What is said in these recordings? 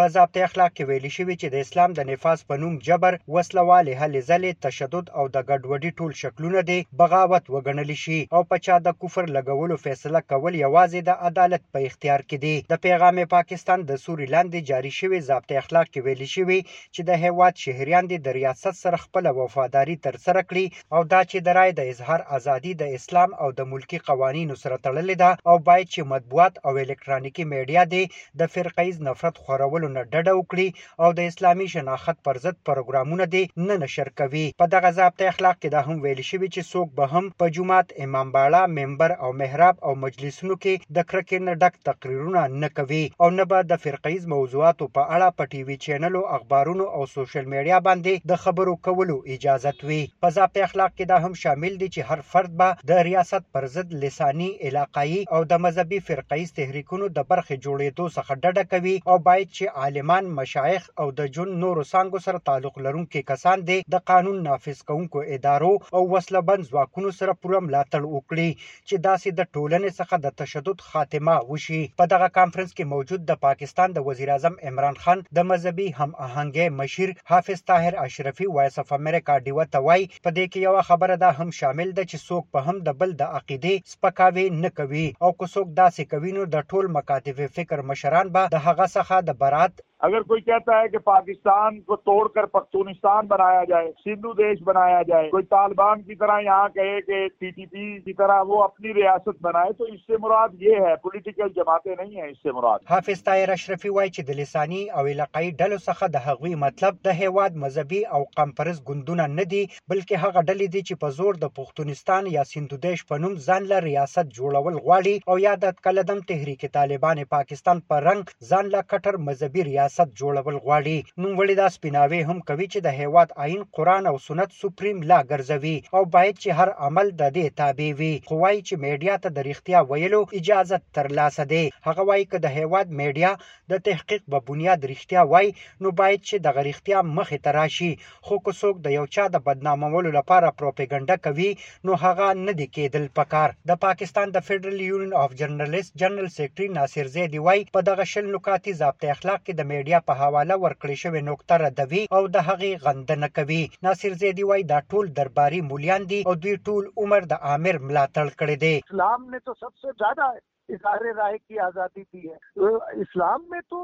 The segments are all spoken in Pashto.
په ضابطه اخلاق کې ویلي شوي چې د اسلام د نفاذ په نوم جبر، وسله والې هلې ځلې، تشدد او د ګډوډي ټول شکلونه دې بغاوت وګڼل شي او په چا د کفر لګولو فیصله کول یوازې د عدالت په اختیار کې دي. د پیغام پاکستان د سوري لاندې جاري شوې ضابطه اخلاق کې ویلي شوي چې د هیواد شهریان دې د ریاست سره خپله وفاداري ترسره کړي او دا چې د رای د اظهار ازادي د اسلام او د ملکي قوانینو سره تړلې ده او باید چې مطبوعات او الکترانیکي میډیا دې د فرقه ییز نفرت خورولو نه ډډه وکړي او د اسلامي شناخت پر ضد پروګرامونه دې نه نشر کوي. په دغه ضابطه اخلاق کې دا هم ویل شوي چې څوک به هم په جومات، امامباړه، ممبر او محراب او مجلسونو کې د کرکې نه ډک تقریرونه نه کوي او نه به د فرقه ییز موضوعاتو په اړه په ټي وي چینلو اخبارونو او سوشل میډیا باندې د خبرو کولو اجازت وي په ضابط اخلاق کې دا هم شامل دي چې هر فرد به د ریاست پر ضد لساني علاقایي او د مذهبي فرقه ایز تحریکونو د برخې جوړېدو څخه ډډه کوي او باید چې عالمان مشایخ او د جون نورو څانګو سره تعلق لرونکي کسان دې د قانون نافذ کوونکو ادارو او وسله بند ځواکونو سره پوره ملاتړ وکړي چې داسې د ټولنې څخه د تشدد خاتمه وشي. په دغه کانفرنس کې موجود د پاکستان د وزیراعظم عمران خان د مذهبي هم اهنګۍ مشیر حافظ طاهر اشرفي وایس اف امریکا ډیوه ته وايي، په دې کې یوه خبره دا هم شامل ده چې څوک په هم د بل د عقیدې سپکاوی نه کوي او که څوک داسې کوي نو د ټول مکاتف فکر مشران به د هغه څخه د برائت اگر کوئی کہتا ہے کہ پاکستان کو توڑ کر پختونستان بنایا جائے سندھو دیش بنایا جائے کوئی طالبان کی طرح یہاں کہے کہ ٹی ٹی پی کی طرح وہ اپنی ریاست بنائے تو اس سے مراد یہ ہے پولیٹیکل جماعتیں نہیں ہیں اس سے مراد حافظ طاهر اشرفي وايي چې د لساني او علاقايي ډلو څخه د هغوی مطلب د هېواد مذهبي او قام پرست ګوندونه نه دي، بلکې هغه ډلې دي چې په زور د پښتونستان یا سندو دیش په نوم ځانله ریاست جوړول غواړي او یا د تکلدم تحریک طالبان پاکستان په رنګ ځان لا کټر مذهبي ریاست جوړول غواړي نوموړي دا سپیناوی هم کوي چې د هیواد آئین قرآن او سنت سپریم لا ګرځوي او باید چې هر عمل د دې تابع وي خو وایي چې میډیا ته د رښتیا ویلو اجازت تر لاسه دی هغه وایي که د هیواد میډیا د تحقیق به بنیاد رښتیا وای نو باید چې دغه رښتیا مخې ته راشي خو که څوک د یو چا د بدنامولو لپاره پروپیګنډه کوي نو هغه نه دي کیدل پکار. د پاکستان د فیډرل یونین آف جرنلسټ جنرل سیکرټري ناصر زیدي وایي په دغه شل نکاتي ضابطه اخلاق کې د میډیا په حواله ورکړې شوې نکته ردوي او د هغې غندنه کوي. ناصر زیدي وایي دا ټول درباري مولیان دي او دوی ټول عمر د آمر ملاتړ کړی دی. اسلام مې تو سب سې زیاده هې. اظہار رائے کی آزادی دی ہے تو اسلام میں تو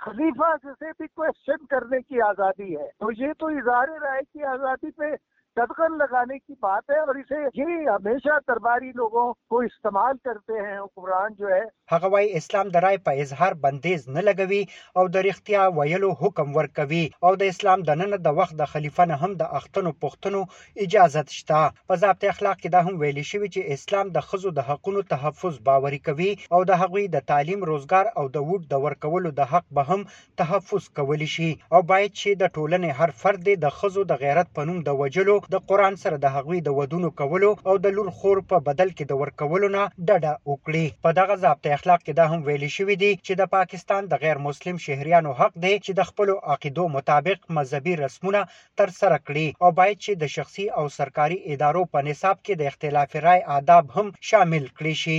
خلیفہ سے بھی کوشچن کرنے کی آزادی ہے تو یہ تو اظہار رائے کی آزادی پہ قدغن لگانے کی بات ہے اور اسے یہ ہمیشہ درباری لوگوں کو استعمال کرتے ہیں حکمران جو ہے هغه وای اسلام د رای په اظهار بندیز نه لګوي او د رښتیا ویلو حکم ورکوي او د اسلام د نن د وخت د خلیفه نه هم د اختنو پختنو اجازت شته په ضابط اخلاق کې دا هم ویل شوی چې اسلام د خزو د حقونو تحفظ باوري کوي او د هغوی د تعلیم روزګار او د ووټ د ورکولو د حق به هم تحفظ کولی شي او باید چې د ټولنې هر فرد دې د خزو د غیرت په نوم د وجلو د قران سره د هغوی د ودونو کولو او د لور خور په بدل کې د ورکولو نه ډډه وکړي په دغه ضابط اخلاق کې دا هم ویل شوی دی چې د پاکستان د غیر مسلم شهریانو حق دی چې د خپل عقیدو مطابق مذهبي رسمونه ترسره کړي او باید چې د شخصي او سرکاري ادارو په نصاب کې د اختلاف رای آداب هم شامل کړې شي.